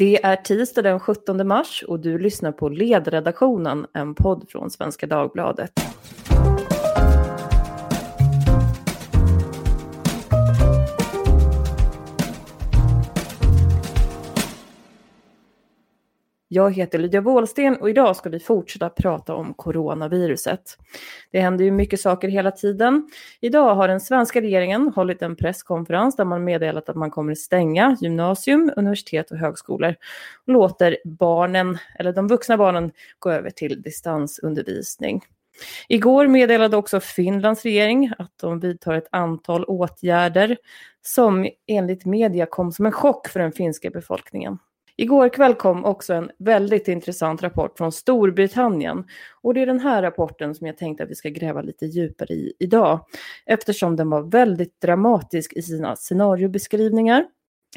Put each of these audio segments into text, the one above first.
Det är tisdag den 17 mars och du lyssnar på Ledredaktionen, en podd från Svenska Dagbladet. Jag heter Lydia Wåhlsten och idag ska vi fortsätta prata om coronaviruset. Det händer ju mycket saker hela tiden. Idag har den svenska regeringen hållit en presskonferens där man meddelat att man kommer stänga gymnasium, universitet och högskolor och låter barnen, eller de vuxna barnen, gå över till distansundervisning. Igår meddelade också Finlands regering att de vidtar ett antal åtgärder som enligt media kom som en chock för den finska befolkningen. Igår kväll kom också en väldigt intressant rapport från Storbritannien. Och det är den här rapporten som jag tänkte att vi ska gräva lite djupare i idag. Eftersom den var väldigt dramatisk i sina scenariobeskrivningar.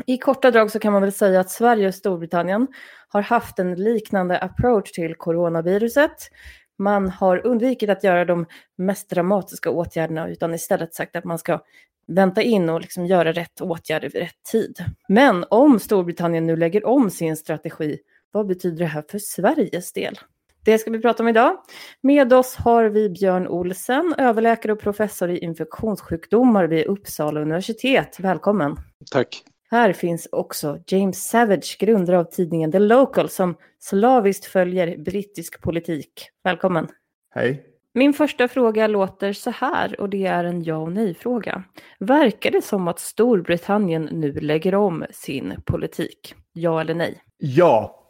I korta drag så kan man väl säga att Sverige och Storbritannien har haft en liknande approach till coronaviruset. Man har undvikit att göra de mest dramatiska åtgärderna utan istället sagt att man ska vänta in och liksom göra rätt åtgärder vid rätt tid. Men om Storbritannien nu lägger om sin strategi, vad betyder det här för Sveriges del? Det ska vi prata om idag. Med oss har vi Björn Olsen, överläkare och professor i infektionssjukdomar vid Uppsala universitet. Välkommen! Tack! Här finns också James Savage, grundare av tidningen The Local, som slaviskt följer brittisk politik. Välkommen! Hej! Min första fråga låter så här och det är en ja och nej-fråga. Verkar det som att Storbritannien nu lägger om sin politik? Ja eller nej? Ja,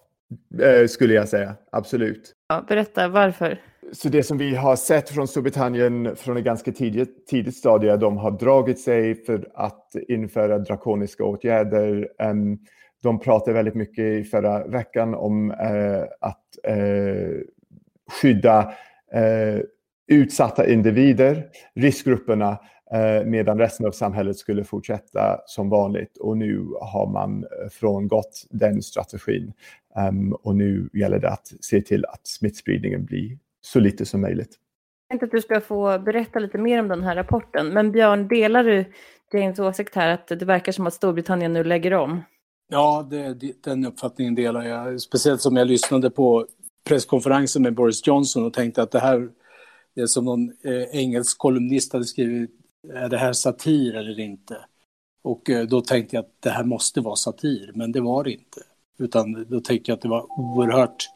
eh, skulle jag säga. Absolut. Ja, berätta varför. Så det som vi har sett från Storbritannien från ett ganska tidigt, tidigt stadie, de har dragit sig för att införa drakoniska åtgärder. Um, de pratade väldigt mycket i förra veckan om uh, att uh, skydda uh, utsatta individer, riskgrupperna, eh, medan resten av samhället skulle fortsätta som vanligt. Och nu har man eh, frångått den strategin. Um, och nu gäller det att se till att smittspridningen blir så lite som möjligt. Jag tänkte att du ska få berätta lite mer om den här rapporten. Men Björn, delar du James åsikt här att det verkar som att Storbritannien nu lägger om? Ja, det, den uppfattningen delar jag. Speciellt som jag lyssnade på presskonferensen med Boris Johnson och tänkte att det här det är som någon eh, engelsk kolumnist hade skrivit, är det här satir eller inte? Och eh, då tänkte jag att det här måste vara satir, men det var det inte. Utan då tänkte jag att det var oerhört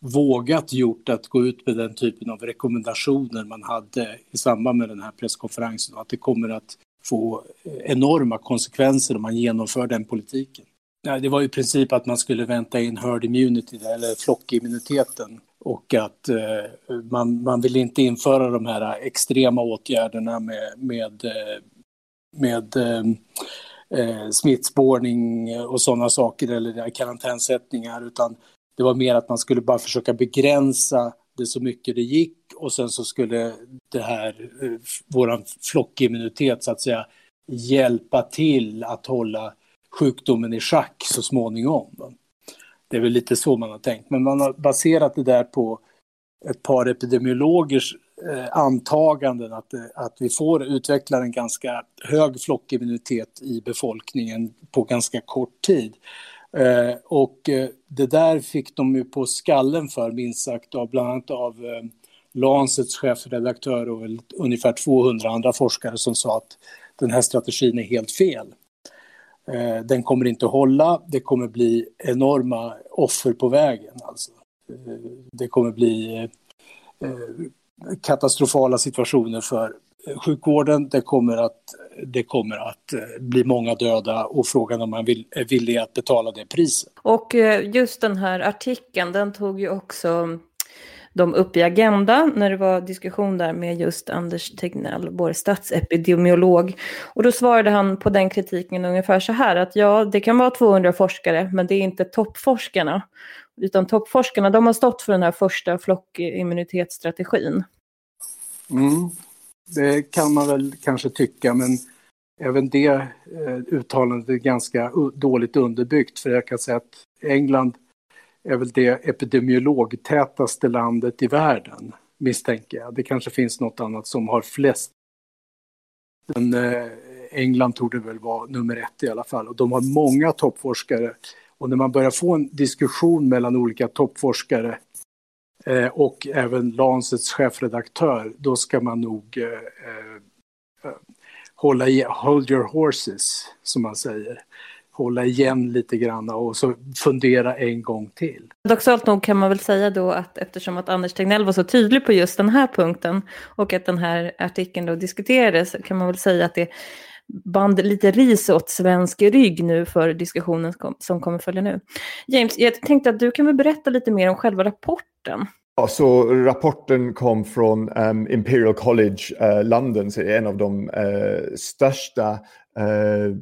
vågat gjort att gå ut med den typen av rekommendationer man hade i samband med den här presskonferensen. och Att det kommer att få eh, enorma konsekvenser om man genomför den politiken. Det var i princip att man skulle vänta in herd immunity, eller flockimmuniteten och att eh, man, man vill inte införa de här extrema åtgärderna med, med, eh, med eh, eh, smittspårning och sådana saker eller karantänsättningar utan det var mer att man skulle bara försöka begränsa det så mycket det gick och sen så skulle det här, eh, våran flockimmunitet så att säga, hjälpa till att hålla sjukdomen i schack så småningom. Det är väl lite så man har tänkt, men man har baserat det där på ett par epidemiologers eh, antaganden att, eh, att vi får utveckla en ganska hög flockimmunitet i befolkningen på ganska kort tid. Eh, och det där fick de ju på skallen för, minst sagt, av, bland annat av Lancets chefredaktör och ungefär 200 andra forskare som sa att den här strategin är helt fel. Eh, den kommer inte att hålla, det kommer bli enorma offer på vägen. Alltså. Eh, det kommer bli eh, eh katastrofala situationer för eh, sjukvården, det kommer, att, det kommer att eh, bli många döda och frågan om man vill, är villig att betala det priset. Och just den här artikeln, den tog ju också de upp i Agenda när det var diskussion där med just Anders Tegnell, vår statsepidemiolog. Och då svarade han på den kritiken ungefär så här att ja, det kan vara 200 forskare, men det är inte toppforskarna. Utan toppforskarna, de har stått för den här första flockimmunitetsstrategin. Mm. Det kan man väl kanske tycka, men även det eh, uttalandet är ganska dåligt underbyggt. För jag kan säga att England är väl det epidemiologtätaste landet i världen, misstänker jag. Det kanske finns något annat som har flest. Men, eh, England torde väl vara nummer ett i alla fall. Och de har många toppforskare. Och när man börjar få en diskussion mellan olika toppforskare eh, och även Lancets chefredaktör, då ska man nog eh, eh, hålla i, hold your horses, som man säger. Hålla igen lite grann och så fundera en gång till. Paradoxalt nog kan man väl säga då att eftersom att Anders Tegnell var så tydlig på just den här punkten och att den här artikeln då diskuterades kan man väl säga att det band lite ris åt svensk rygg nu för diskussionen som kommer följa nu. James, jag tänkte att du kan väl berätta lite mer om själva rapporten. Ja, så rapporten kom från um, Imperial College uh, London, så en av de uh, största uh,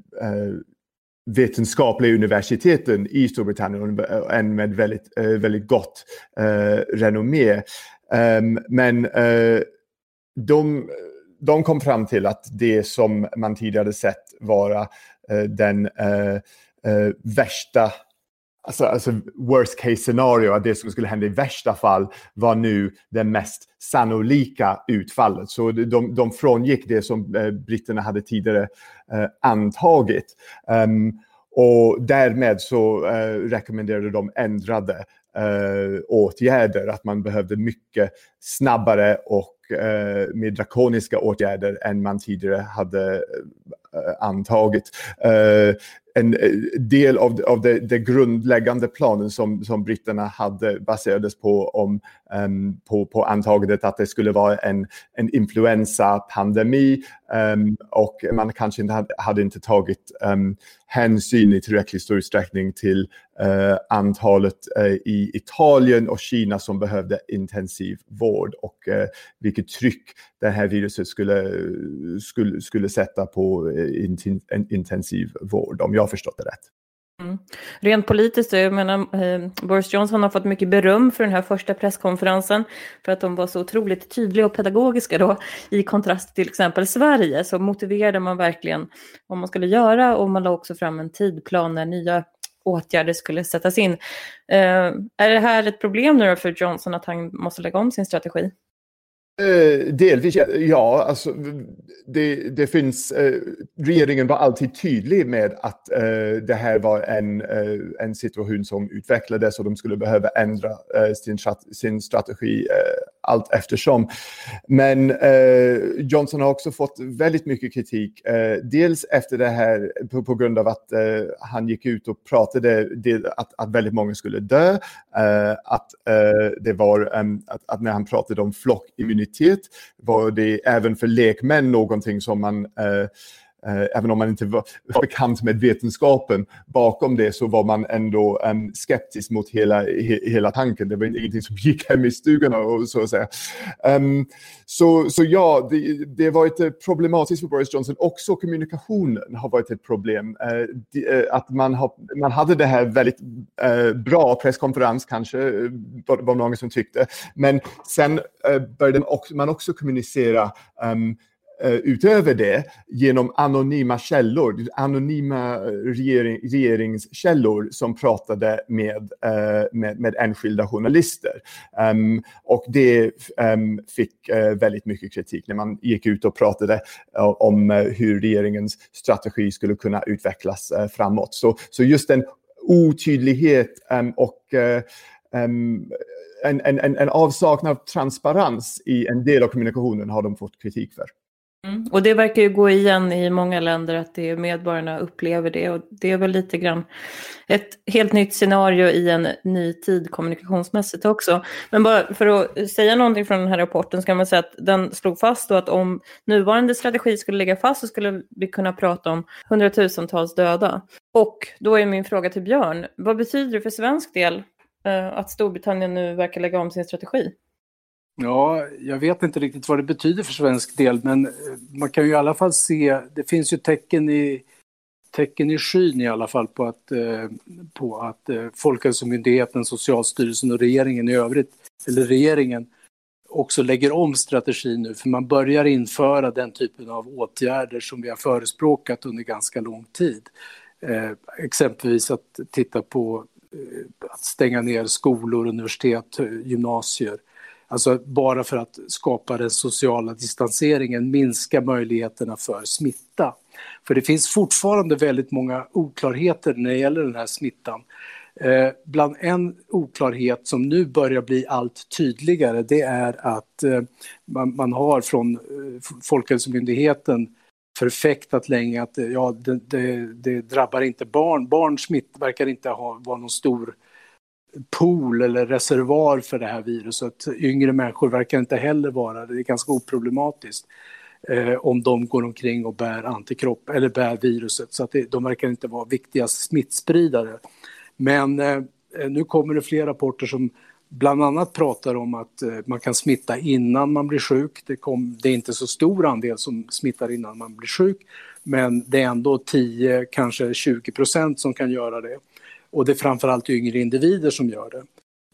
vetenskapliga universiteten i Storbritannien, en med väldigt, eh, väldigt gott eh, renommé. Um, men eh, de de kom fram till att det som man tidigare sett vara den värsta Alltså, alltså, worst case scenario, att det som skulle hända i värsta fall var nu det mest sannolika utfallet. Så de, de frångick det som eh, britterna hade tidigare eh, antagit. Um, och därmed så eh, rekommenderade de ändrade eh, åtgärder, att man behövde mycket snabbare och Eh, mer drakoniska åtgärder än man tidigare hade eh, antagit. Eh, en eh, del av, av den de grundläggande planen som, som britterna hade baserades på, om, um, på, på antagandet att det skulle vara en, en influensapandemi um, ehm, och man kanske inte hade, hade inte tagit um, hänsyn i tillräckligt stor utsträckning till uh, antalet uh, i Italien och Kina som behövde intensiv vård och uh, vilket tryck det här viruset skulle, skulle, skulle sätta på in, intensiv vård, om jag har förstått det rätt. Mm. Rent politiskt, jag menar, eh, Boris Johnson har fått mycket beröm för den här första presskonferensen för att de var så otroligt tydliga och pedagogiska då i kontrast till exempel Sverige så motiverade man verkligen vad man skulle göra och man la också fram en tidplan när nya åtgärder skulle sättas in. Eh, är det här ett problem nu för Johnson att han måste lägga om sin strategi? Eh, delvis, ja. Alltså, det, det finns, eh, regeringen var alltid tydlig med att eh, det här var en, eh, en situation som utvecklades och de skulle behöva ändra eh, sin, sin strategi eh, allt eftersom. Men eh, Johnson har också fått väldigt mycket kritik. Eh, dels efter det här på, på grund av att eh, han gick ut och pratade det, att, att väldigt många skulle dö. att det var att, att när han pratade om flockimmunitet var det även för lekmän någonting som man Eh, även om man inte var bekant med vetenskapen bakom det så var man ändå um, skeptisk mot hela, he, hela tanken. Det var ingenting som gick hem i stugorna och så att säga. Um, så, så ja, det, det var ett eh, problematiskt för Boris Johnson. Också kommunikationen har varit ett problem. Uh, de, uh, att man, har, man hade det här väldigt uh, bra presskonferens kanske, var, var många som tyckte. Men sen började man också kommunicera um, Eh, Eh, utöver det genom anonyma källor, anonyma regering, regeringskällor som pratade med, uh, med, med enskilda journalister. Um, och det um, fick uh, väldigt mycket kritik när man gick ut och pratade uh, om hur regeringens strategi skulle kunna utvecklas framåt. Så, så just en otydlighet um, och en, en, en, en avsaknad av transparens i en del av kommunikationen har de fått kritik för. Mm. Och det verkar ju gå igen i många länder att det är medborgarna upplever det och det är väl lite grann ett helt nytt scenario i en ny tid kommunikationsmässigt också. Men bara för att säga någonting från den här rapporten så kan man säga att den slog fast då att om nuvarande strategi skulle ligga fast så skulle vi kunna prata om hundratusentals döda. Och då är min fråga till Björn, vad betyder det för svensk del eh, att Storbritannien nu verkar lägga om sin strategi? Ja, jag vet inte riktigt vad det betyder för svensk del, men eh, man kan ju i alla fall se, det finns ju tecken i, tecken i skyn i alla fall på att, eh, på att eh, Folkhälsomyndigheten, Socialstyrelsen och regeringen i övrigt, eller regeringen, också lägger om strategin nu, för man börjar införa den typen av åtgärder som vi har förespråkat under ganska lång tid. Eh, exempelvis att titta på eh, att stänga ner skolor, universitet, gymnasier Alltså bara för att skapa den sociala distanseringen, minska möjligheterna för smitta. För det finns fortfarande väldigt många oklarheter när det gäller den här smittan. Eh, bland en oklarhet som nu börjar bli allt tydligare det är att eh, man, man, har från eh, Folkhälsomyndigheten förfäktat länge att eh, ja, det, det, det, drabbar inte barn. Barn smitt verkar inte ha, vara någon stor pool eller reservoar för det här viruset. Yngre människor verkar inte heller vara det. Det är ganska oproblematiskt eh, om de går omkring och bär antikropp eller bär viruset. Så att det, de verkar inte vara viktiga smittspridare. Men eh, nu kommer det fler rapporter som bland annat pratar om att eh, man kan smitta innan man blir sjuk. Det, kom, det, är inte så stor andel som smittar innan man blir sjuk, men det är ändå 10, kanske 20 procent som kan göra det. Och det är framförallt yngre individer som gör det.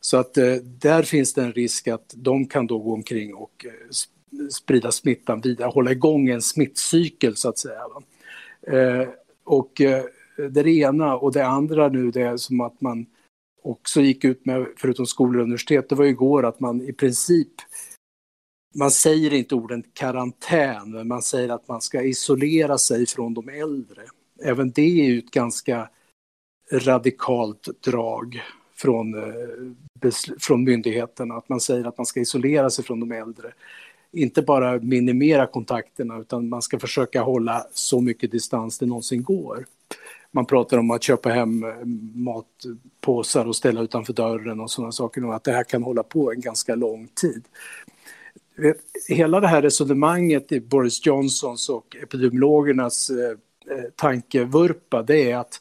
Så att eh, där finns det en risk att de kan då gå omkring och eh, sprida smittan vidare, hålla igång en smittcykel så att säga. Eh, och eh, det är det ena och det andra nu det är som att man också gick ut med, förutom skolor och universitet, det var igår att man i princip man säger inte orden karantän, men man säger att man ska isolera sig från de äldre. Även det är ju ett ganska radikalt drag från, eh, från myndigheterna, att man säger att man ska isolera sig från de äldre. Inte bara minimera kontakterna, utan man ska försöka hålla så mycket distans det någonsin går. Man pratar om att köpa hem eh, matpåsar och ställa utanför dörren och sådana saker, och att det här kan hålla på en ganska lång tid. Eh, hela det här resonemanget i Boris Johnsons och epidemiologernas tankevurpa, det är att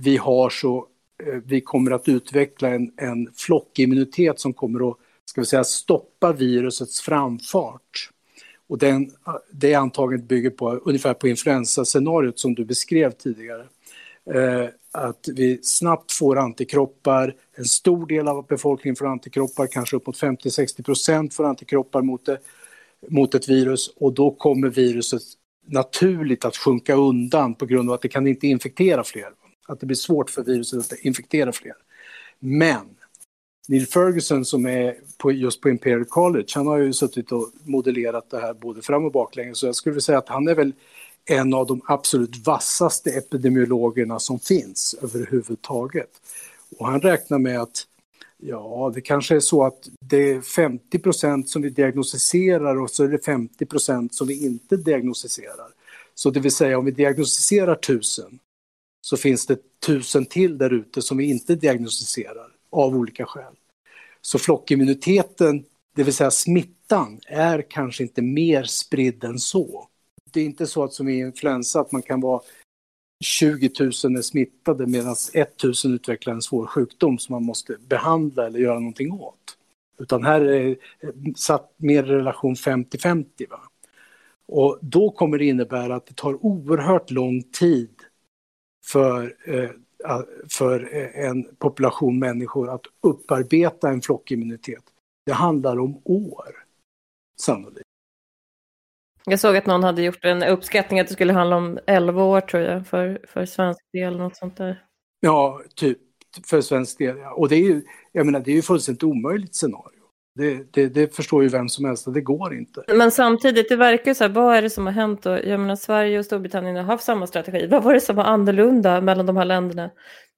vi har så, eh, vi kommer att utveckla en, en flockimmunitet som kommer att ska vi säga, stoppa virusets framfart. Och den, det antagandet bygger på ungefär på influensascenariot som du beskrev tidigare. Eh, att vi snabbt får antikroppar, en stor del av befolkningen får antikroppar, kanske upp mot 50-60 procent får antikroppar mot, det, mot ett virus och då kommer viruset naturligt att sjunka undan på grund av att det kan inte infektera fler att det blir svårt för viruset att infektera fler. Men Neil Ferguson som är på, just på Imperial College, han har ju suttit och modellerat det här både fram och baklänges, så jag skulle säga att han är väl en av de absolut vassaste epidemiologerna som finns överhuvudtaget. Och han räknar med att ja, det kanske är så att det är 50 procent som vi diagnostiserar och så är det 50 procent som vi inte diagnostiserar. Så det vill säga om vi diagnostiserar tusen så finns det tusen till där ute som vi inte diagnostiserar av olika skäl. Så flockimmuniteten, det vill säga smittan, är kanske inte mer spridd än så. Det är inte så att som i influensa att man kan vara 20 000 är smittade medan 1 000 utvecklar en svår sjukdom som man måste behandla eller göra någonting åt. Utan här är satt mer relation 50-50. Och då kommer det innebära att det tar oerhört lång tid för, eh, för en population människor att upparbeta en flockimmunitet. Det handlar om år, sannolikt. Jag såg att någon hade gjort en uppskattning att det skulle handla om 11 år tror jag för, för svensk del. Något sånt där. Ja, typ för svensk del. Och det är ju, jag menar, det är ju fullständigt omöjligt scenario. Det, det, det, förstår ju vem som helst att det går inte. Men samtidigt, det verkar så här, vad är det som har hänt då? Jag menar, Sverige och Storbritannien har haft samma strategi. Vad var det som var annorlunda mellan de här länderna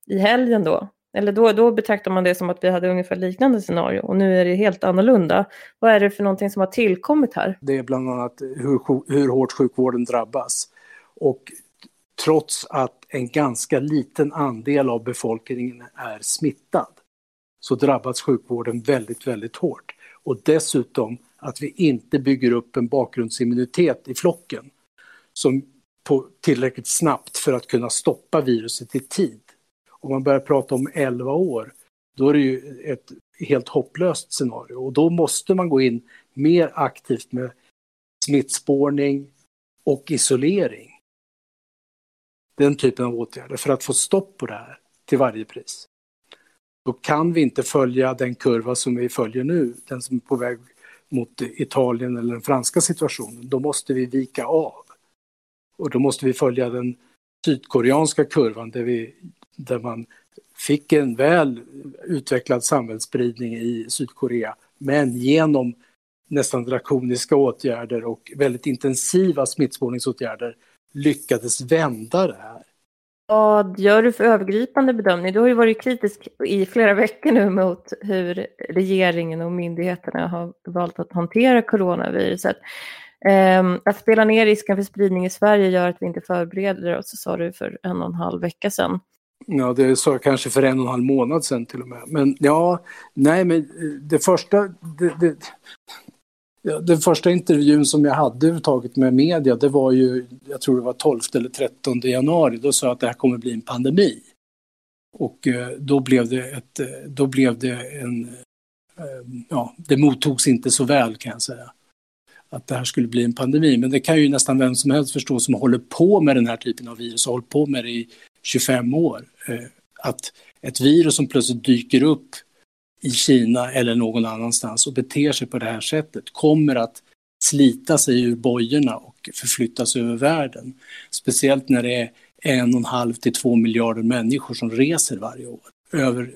i helgen då? Eller då, då betraktar man det som att vi hade ungefär liknande scenario och nu är det helt annorlunda. Vad är det för någonting som har tillkommit här? Det är bland annat hur, hur hårt sjukvården drabbas. Och trots att en ganska liten andel av befolkningen är smittad så drabbas sjukvården väldigt, väldigt hårt. Och dessutom att vi inte bygger upp en bakgrundsimmunitet i flocken som på tillräckligt snabbt för att kunna stoppa viruset i tid. Om man börjar prata om 11 år, då är det ju ett helt hopplöst scenario och då måste man gå in mer aktivt med smittspårning och isolering. Den typen av åtgärder för att få stopp på det här till varje pris då kan vi inte följa den kurva som vi följer nu, den som är på väg mot Italien eller den franska situationen. Då måste vi vika av. Och då måste vi följa den sydkoreanska kurvan där, vi, där man fick en väl utvecklad samhällsspridning i Sydkorea, men genom nästan drakoniska åtgärder och väldigt intensiva smittspårningsåtgärder lyckades vända det här. Vad gör du för övergripande bedömning? Du har ju varit kritisk i flera veckor nu mot hur regeringen och myndigheterna har valt att hantera coronaviruset. Ehm, att spela ner risken för spridning i Sverige gör att vi inte förbereder oss, sa du för en och en halv vecka sedan. Ja, det sa jag kanske för en och en halv månad sedan till och med. Men ja, nej, men eh, det första... Det, det, den första intervjun som jag hade överhuvudtaget med media, det var ju, jag tror det var 12 eller 13 januari, då sa jag att det här kommer bli en pandemi. Och eh, då blev det ett, eh, då blev det en, eh, ja, det mottogs inte så väl kan jag säga att det här skulle bli en pandemi. Men det kan ju nästan vem som helst förstå som håller på med den här typen av virus och hållit på med det i 25 år. Eh, att ett virus som plötsligt dyker upp i Kina eller någon annanstans och beter sig på det här sättet kommer att slita sig ur bojorna och förflyttas över världen. Speciellt när det är en och en halv till två miljarder människor som reser varje år över,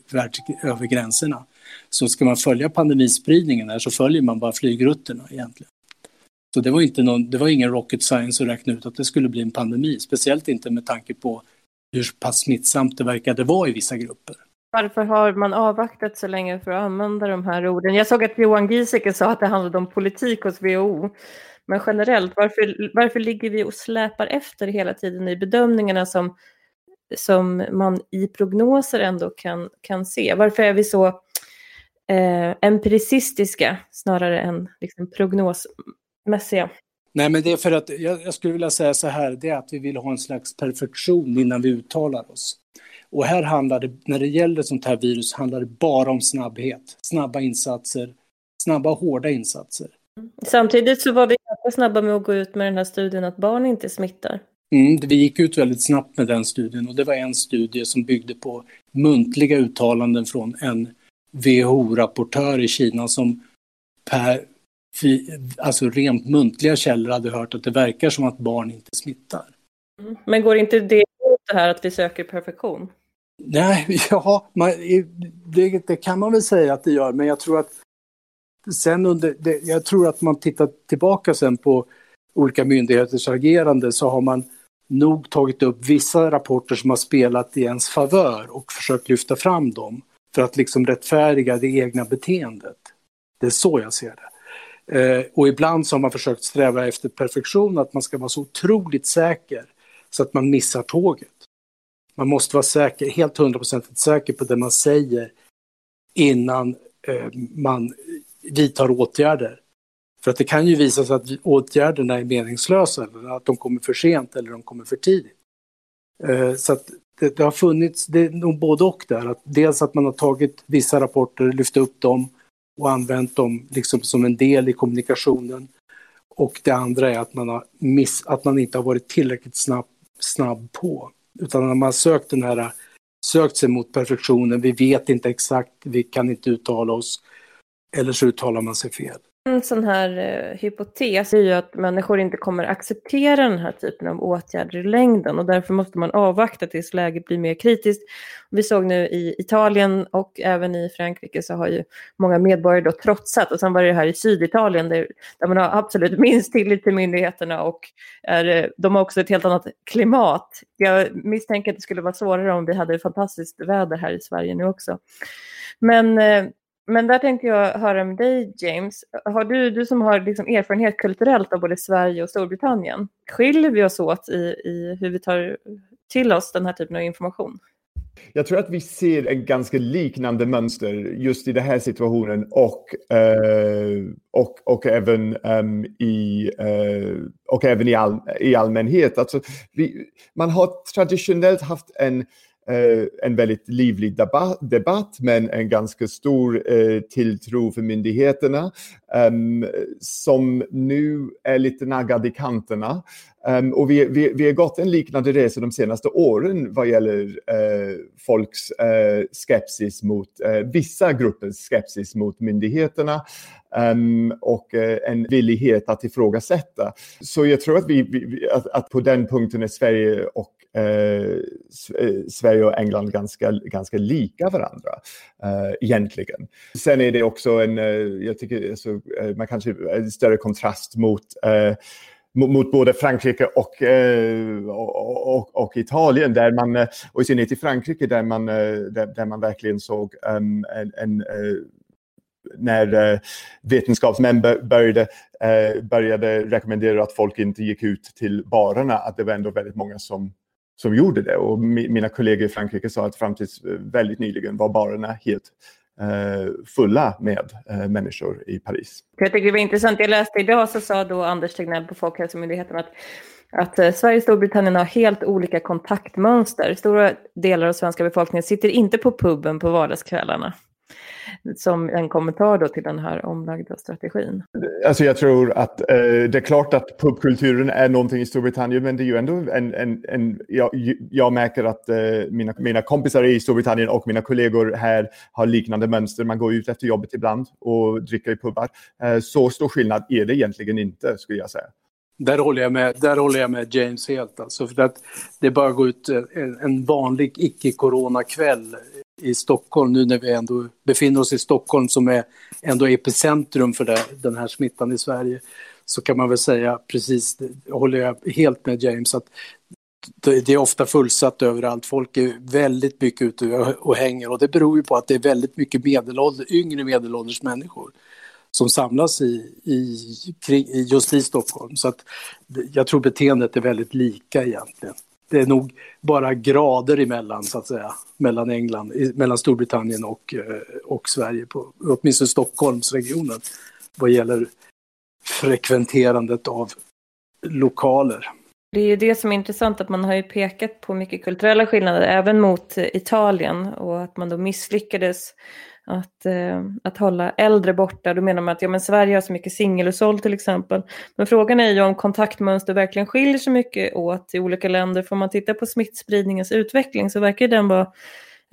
över gränserna. Så ska man följa pandemispridningen här så följer man bara flygrutterna egentligen. Så det var, inte någon, det var ingen rocket science att räkna ut att det skulle bli en pandemi, speciellt inte med tanke på hur pass smittsamt det verkade vara i vissa grupper. Varför har man avvaktat så länge för att använda de här orden? Jag såg att Johan Giesecke sa att det handlade om politik hos WHO. Men generellt, varför, varför ligger vi och släpar efter hela tiden i bedömningarna som, som man i prognoser ändå kan, kan se? Varför är vi så eh, empiricistiska snarare än liksom prognosmässiga? Nej, men det är för att jag, jag, skulle vilja säga så här, det är att vi vill ha en slags perfektion innan vi uttalar oss. Och här handlar det, när det gäller sånt här virus, handlar det bara om snabbhet. Snabba insatser, snabba och hårda insatser. Samtidigt så var vi ganska snabba med att gå ut med den här studien att barn inte smittar. Mm, vi gick ut väldigt snabbt med den studien och det var en studie som byggde på muntliga uttalanden från en WHO-rapportör i Kina som per alltså rent muntliga källor hade hört att det verkar som att barn inte smittar. Mm. Men går inte det emot det här att vi söker perfektion? Nej, ja, man, det, det, kan man väl säga att det gör, men jag tror att sen under, det, jag tror att man tittar tillbaka sen på olika myndigheters agerande så har man nog tagit upp vissa rapporter som har spelat i ens favör och försökt lyfta fram dem för att liksom rättfärdiga det egna beteendet. Det är så jag ser det. Eh, och ibland så har man försökt sträva efter perfektion, att man ska vara så otroligt säker så att man missar tåget. Man måste vara säker, helt hundraprocentigt säker på det man säger innan eh, man vidtar åtgärder. För att det kan ju visa sig att åtgärderna är meningslösa, eller att de kommer för sent eller de kommer för tidigt. Eh, så att det, det, har funnits, det är nog både och där. Att dels att man har tagit vissa rapporter, lyft upp dem och använt dem liksom som en del i kommunikationen. Och det andra är att man, har miss, att man inte har varit tillräckligt snabb, snabb på. Utan när man sökt den här, sökt sig mot perfektionen, vi vet inte exakt, vi kan inte uttala oss, eller så uttalar man sig fel. En sån här eh, hypotes är ju att människor inte kommer acceptera den här typen av åtgärder i längden och därför måste man avvakta tills läget blir mer kritiskt. Vi såg nu i Italien och även i Frankrike så har ju många medborgare då trotsat och sen var det här i Syditalien där, där man har absolut minst tillit till myndigheterna och är, eh, de har också ett helt annat klimat. Jag misstänker att det skulle vara svårare om vi hade fantastiskt väder här i Sverige nu också. Men eh, men där tänkte jag höra med dig, James. Har du, du som har liksom erfarenhet kulturellt av både Sverige och Storbritannien, skiljer vi oss åt i, i hur vi tar till oss den här typen av information? Jag tror att vi ser en ganska liknande mönster just i den här situationen och, eh, och, och även um, i, eh, och även i, all, i allmänhet. Alltså, vi, man har traditionellt haft en Eh, en väldigt livlig debatt, men en ganska stor eh, tilltro för myndigheterna ehm, som nu är lite naggad i kanterna. Ehm, och vi, vi, vi har gått en liknande resa de senaste åren vad gäller eh, folks skepsis mot, vissa gruppers skepsis mot myndigheterna ehm, och en villighet att ifrågasätta. Så jag tror att, vi, vi att, att, på den punkten är Sverige och Eh, eh, Sverige och England ganska, ganska lika varandra eh, egentligen. Sen är det också en, eh, jag tycker, alltså, eh, man kanske en större kontrast mot mot både Frankrike och, och, och, och, Italien, där man, och i synnerhet i Frankrike där man, där, där man verkligen såg um, en, en när vetenskapsmän började, började rekommendera att folk inte gick ut till barerna, att det var ändå väldigt många som, som gjorde det. Och mina kollegor i Frankrike sa att fram till eh, väldigt nyligen var barerna helt eh, fulla med eh, människor i Paris. Jag tycker det var intressant. Jag läste idag så sa då Anders Tegnell på Folkhälsomyndigheten att att eh, Sverige och Storbritannien har helt olika kontaktmönster. Stora delar av svenska befolkningen sitter inte på puben på vardagskvällarna som en kommentar då till den här omlagda strategin? Alltså jag tror att eh, det är klart att pubkulturen är någonting i Storbritannien men det är ju ändå en... en, en jag, jag märker att eh, mina, mina kompisar i Storbritannien och mina kollegor här har liknande mönster. Man går ut efter jobbet ibland och dricker i pubbar. Eh, så stor skillnad är det egentligen inte skulle jag säga. Där håller jag med, där håller jag med James helt. Alltså för att det bara går ut en, en vanlig icke-corona-kväll i Stockholm nu när vi ändå befinner oss i Stockholm som är ändå epicentrum för det, den här smittan i Sverige så kan man väl säga precis, håller jag helt med James, att det är ofta fullsatt överallt. Folk är väldigt mycket ute och hänger och det beror ju på att det är väldigt mycket medelålder, yngre medelålders människor som samlas i, i, just i Stockholm. Så att jag tror beteendet är väldigt lika egentligen det är nog bara grader emellan, så att säga, mellan England, mellan Storbritannien och, eh, och Sverige, på, åtminstone Stockholmsregionen, vad gäller frekventerandet av lokaler. Det är ju det som är intressant, att man har ju pekat på mycket kulturella skillnader, även mot Italien, och att man då misslyckades att, eh, att hålla äldre borta. Då menar man att ja, men Sverige har så mycket singelhushåll till exempel. Men frågan är ju om kontaktmönster verkligen skiljer sig mycket åt i olika länder. Får man titta på smittspridningens utveckling så verkar den vara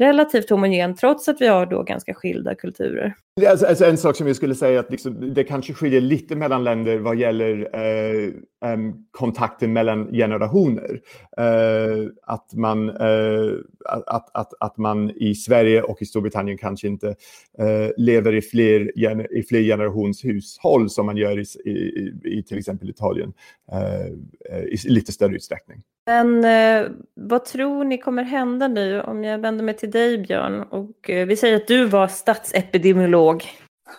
relativt homogen trots att vi har då ganska skilda kulturer. Alltså, alltså en sak som jag skulle säga är att liksom, det kanske skiljer lite mellan länder vad gäller eh, um, kontakten mellan generationer. Eh, att, man, eh, att, att, att man i Sverige och i Storbritannien kanske inte eh, lever i fler, i fler generationshushåll som man gör i, i, i till exempel Italien eh, eh, i lite större utsträckning. Men eh, vad tror ni kommer hända nu om jag vänder mig till dig Björn och eh, vi säger att du var statsepidemiolog.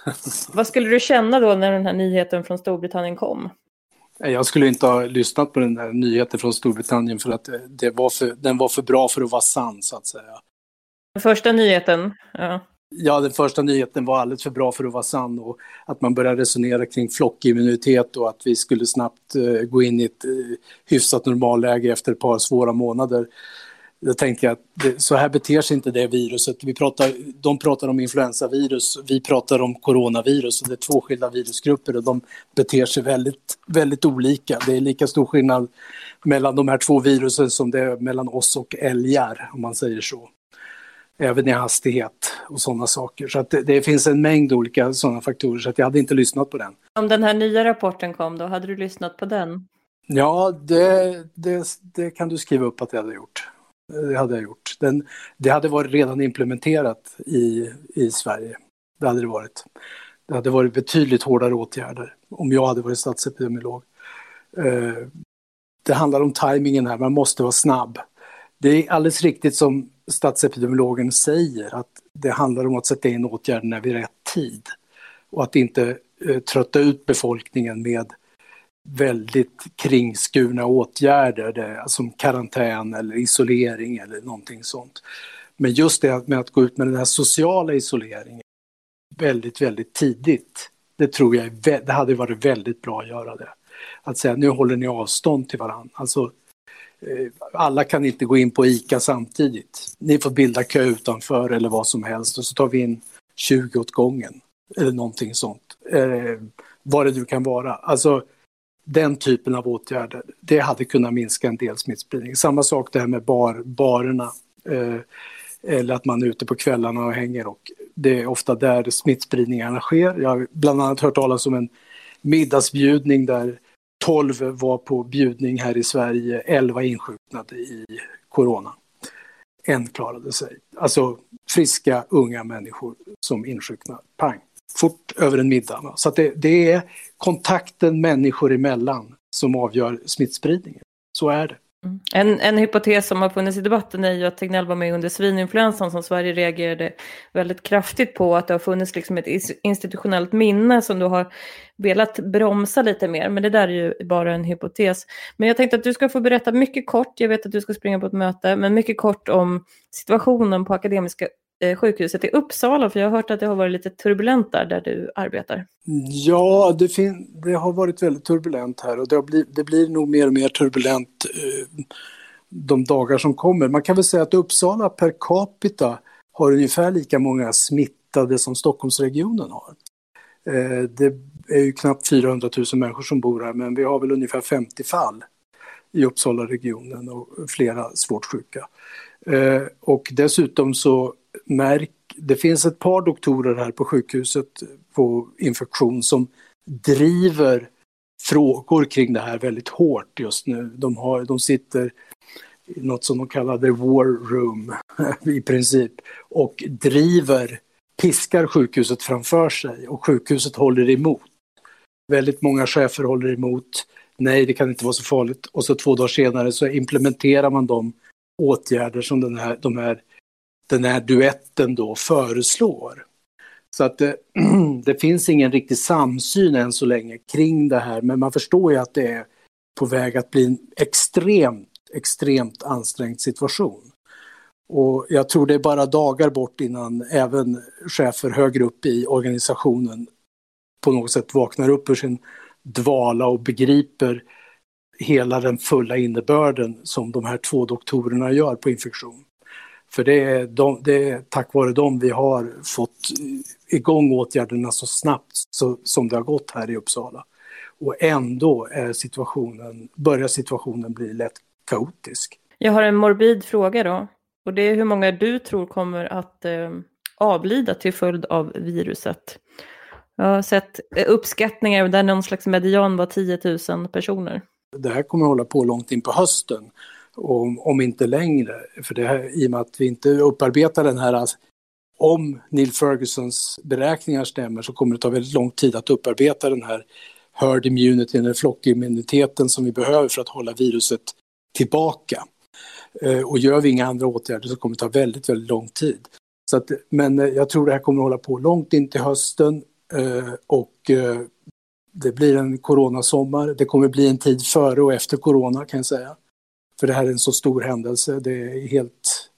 vad skulle du känna då när den här nyheten från Storbritannien kom? Jag skulle inte ha lyssnat på den här nyheten från Storbritannien för att det var för, den var för bra för att vara sann så att säga. Den första nyheten? Ja. Ja, den första nyheten var alldeles för bra för att vara sann och att man började resonera kring flockimmunitet och att vi skulle snabbt eh, gå in i ett eh, hyfsat normalläge efter ett par svåra månader. Då tänkte jag att det, så här beter sig inte det viruset. Vi pratar, de pratar om influensavirus, vi pratar om coronavirus. Och det är två skilda virusgrupper och de beter sig väldigt, väldigt olika. Det är lika stor skillnad mellan de här två virusen som det är mellan oss och älgar, om man säger så även i hastighet och sådana saker. Så att det, det, finns en mängd olika sådana faktorer så att jag hade inte lyssnat på den. Om den här nya rapporten kom då, hade du lyssnat på den? Ja, det, det, det kan du skriva upp att jag hade gjort. Det hade jag gjort. Den, det hade varit redan implementerat i, i Sverige. Det hade det varit. Det hade varit betydligt hårdare åtgärder om jag hade varit statsepidemiolog. Eh, det handlar om tajmingen här, man måste vara snabb. Det är alldeles riktigt som statsepidemiologen säger att det handlar om att sätta in åtgärderna vid rätt tid och att inte eh, trötta ut befolkningen med väldigt kringskurna åtgärder det, som karantän eller isolering eller någonting sånt. Men just det med att gå ut med den här sociala isoleringen väldigt, väldigt tidigt, det tror jag det hade varit väldigt bra att göra det. Att säga nu håller ni avstånd till varandra. Alltså Eh, alla kan inte gå in på ICA samtidigt. Ni får bilda kö utanför eller vad som helst och så tar vi in 20 åt gången. Eller någonting sånt. Eh, vad det nu kan vara. Alltså den typen av åtgärder, det hade kunnat minska en del smittspridning. Samma sak det här med bar, barerna. Eh, eller att man är ute på kvällarna och hänger och det är ofta där smittspridningarna sker. Jag har bland annat hört talas om en middagsbjudning där 12 var på bjudning här i Sverige, 11 insjuknade i corona. En klarade sig. Alltså friska, unga människor som insjuknar. Pang! Fort över en middag. Så det, det, är kontakten människor emellan som avgör smittspridningen. Så är det. Mm. En, en hypotes som har funnits i debatten är ju att Tegnell var med under svininfluensan som Sverige reagerade väldigt kraftigt på. Att det har funnits liksom ett institutionellt minne som du har velat bromsa lite mer. Men det där är ju bara en hypotes. Men jag tänkte att du ska få berätta mycket kort, jag vet att du ska springa på ett möte, men mycket kort om situationen på Akademiska Eh, sjukhuset i Uppsala? För jag har hört att det har varit lite turbulent där, där du arbetar. Ja, det, det har varit väldigt turbulent här och det, blir, det blir nog mer och mer turbulent eh, de dagar som kommer. Man kan väl säga att Uppsala per capita har ungefär lika många smittade som Stockholmsregionen har. Eh, det är ju knappt 400 000 människor som bor här, men vi har väl ungefär 50 fall i Uppsala-regionen och flera svårt sjuka. Eh, och dessutom så märk, det finns ett par doktorer här på sjukhuset på infektion som driver frågor kring det här väldigt hårt just nu. De, har, de sitter i något som de kallar the war room i princip och driver, piskar sjukhuset framför sig och sjukhuset håller emot. Väldigt många chefer håller emot. Nej, det kan inte vara så farligt. Och så två dagar senare så implementerar man de åtgärder som den här, de här den här duetten då föreslår. Så att det, eh, det, finns ingen riktig samsyn än så länge kring det här, men man förstår ju att det är på väg att bli en extremt, extremt ansträngd situation. Och jag tror det är bara dagar bort innan även chefer högre upp i organisationen på något sätt vaknar upp ur sin dvala och begriper hela den fulla innebörden som de här två doktorerna gör på infektion. För det är, de, det är tack vare dem vi har fått igång åtgärderna så snabbt så, som det har gått här i Uppsala. Och ändå är situationen, börjar situationen bli lätt kaotisk. Jag har en morbid fråga då. Och det är hur många du tror kommer att eh, avlida till följd av viruset. Jag har sett uppskattningar där någon slags median var 10 000 personer. Det här kommer att hålla på långt in på hösten om, om inte längre. För det här, I och med att vi inte upparbetar den här, alltså, om Neil Fergusons beräkningar stämmer så kommer det ta väldigt lång tid att upparbeta den här herd immunity eller flockimmuniteten som vi behöver för att hålla viruset tillbaka. Eh, och gör vi inga andra åtgärder så kommer det ta väldigt, väldigt lång tid. Så att, men eh, jag tror det här kommer att hålla på långt in till hösten eh, och det blir en coronasommar. Det kommer bli en tid före och efter corona kan jag säga. För det här är en så stor händelse. Det är helt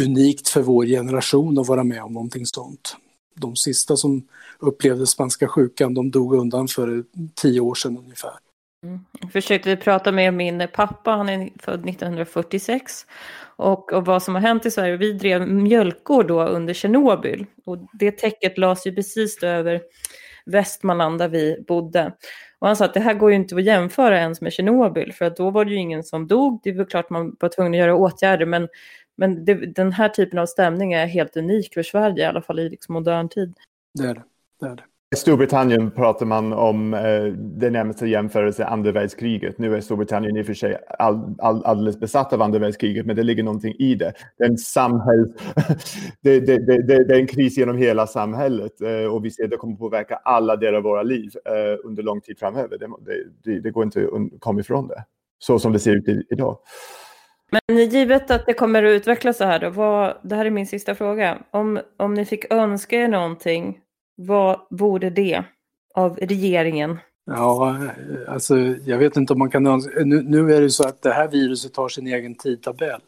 unikt för vår generation att vara med om någonting sånt. De sista som upplevde spanska sjukan, de dog undan för tio år sedan ungefär. Mm. Jag försökte prata med min pappa, han är född 1946. Och, och vad som har hänt i Sverige, vi drev mjölkgård då under Tjernobyl. Och det täcket lades ju precis över Västmanland där vi bodde. Och han sa att det här går ju inte att jämföra ens med Tjernobyl, för att då var det ju ingen som dog. Det var klart man var tvungen att göra åtgärder, men, men det, den här typen av stämning är helt unik för Sverige, i alla fall i liksom modern tid. Det är det. det, är det. I Storbritannien pratar man om eh, den närmaste jämförelse andra världskriget. Nu är Storbritannien i och för sig all, all, alldeles besatt av andra världskriget, men det ligger någonting i det. Det är en, samhäll... det, det, det, det, är en kris genom hela samhället eh, och vi ser att det kommer påverka alla delar av våra liv eh, under lång tid framöver. Det, det, går inte att komma ifrån det, så som det ser ut i, idag. Men givet att det kommer att utvecklas så här då, vad, det här är min sista fråga. Om, om ni fick önska er någonting vad vore det av regeringen? Ja, alltså jag vet inte om man kan... Nu, nu är det så att det här viruset har sin egen tidtabell.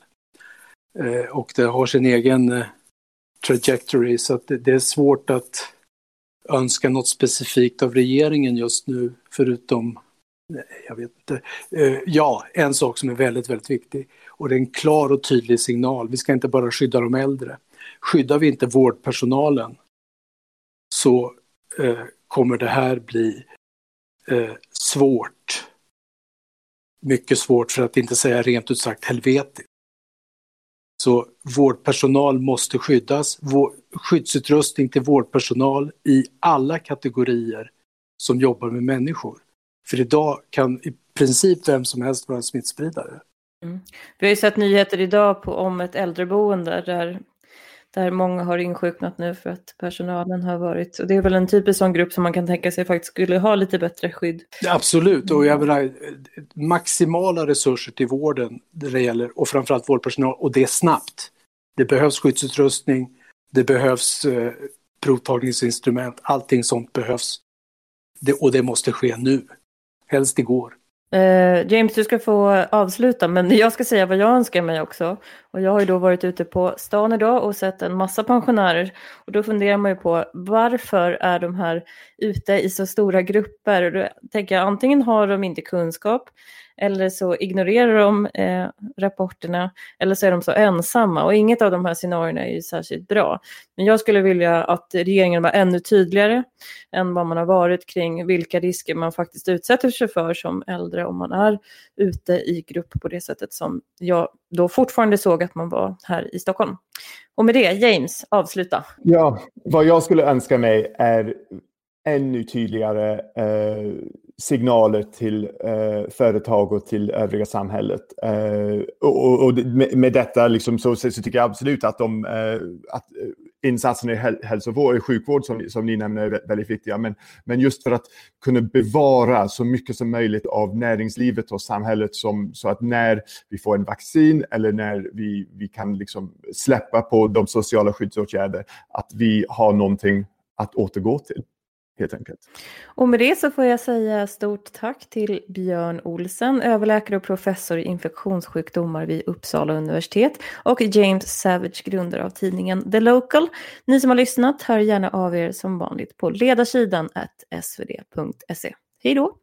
Eh, och det har sin egen eh, trajectory så att det, det, är svårt att önska något specifikt av regeringen just nu förutom, jag vet inte. Eh, ja, en sak som är väldigt, väldigt viktig och det är en klar och tydlig signal. Vi ska inte bara skydda de äldre. Skyddar vi inte vårdpersonalen så eh, kommer det här bli eh, svårt. Mycket svårt för att inte säga rent ut sagt helvetiskt. Så vårdpersonal måste skyddas. Vår, skyddsutrustning till vårdpersonal i alla kategorier som jobbar med människor. För idag kan i princip vem som helst vara en smittspridare. Mm. Vi har ju sett nyheter idag på, om ett äldreboende där där många har insjuknat nu för att personalen har varit, och det är väl en typisk sån grupp som man kan tänka sig faktiskt skulle ha lite bättre skydd. Absolut, och jag menar maximala resurser till vården det gäller, och framförallt vårdpersonal, och det snabbt. Det behövs skyddsutrustning, det behövs eh, provtagningsinstrument, allting sånt behövs. Det, och det måste ske nu, helst igår. Uh, James, du ska få avsluta, men jag ska säga vad jag önskar mig också. Och jag har ju då varit ute på stan idag och sett en massa pensionärer. Och då funderar man ju på varför är de här ute i så stora grupper? Och då tänker jag antingen har de inte kunskap eller så ignorerar de eh, rapporterna eller så är de så ensamma och inget av de här scenarierna är ju särskilt bra. Men jag skulle vilja att regeringen var ännu tydligare än vad man har varit kring vilka risker man faktiskt utsätter sig för som äldre om man är ute i grupp på det sättet som jag då fortfarande såg att man var här i Stockholm. Och med det, James, avsluta. Ja, vad jag skulle önska mig är ännu tydligare eh, signaler till eh, företag och till övriga samhället. Eh, och, och med, med, detta liksom, så, så, tycker jag absolut att, de, eh, att eh, insatserna i häl hälsovård och sjukvård som, som ni nämner är väldigt viktiga. Men, men just för att kunna bevara så mycket som möjligt av näringslivet och samhället som, så att när vi får en vaccin eller när vi, vi kan liksom släppa på de sociala skyddsåtgärder, att vi har någonting att återgå till helt enkelt. Och med det så får jag säga stort tack till Björn Olsen, överläkare och professor i infektionssjukdomar vid Uppsala universitet och James Savage, grundare av tidningen The Local. Ni som har lyssnat hör gärna av er som vanligt på ledarsidan svd.se. Hej då!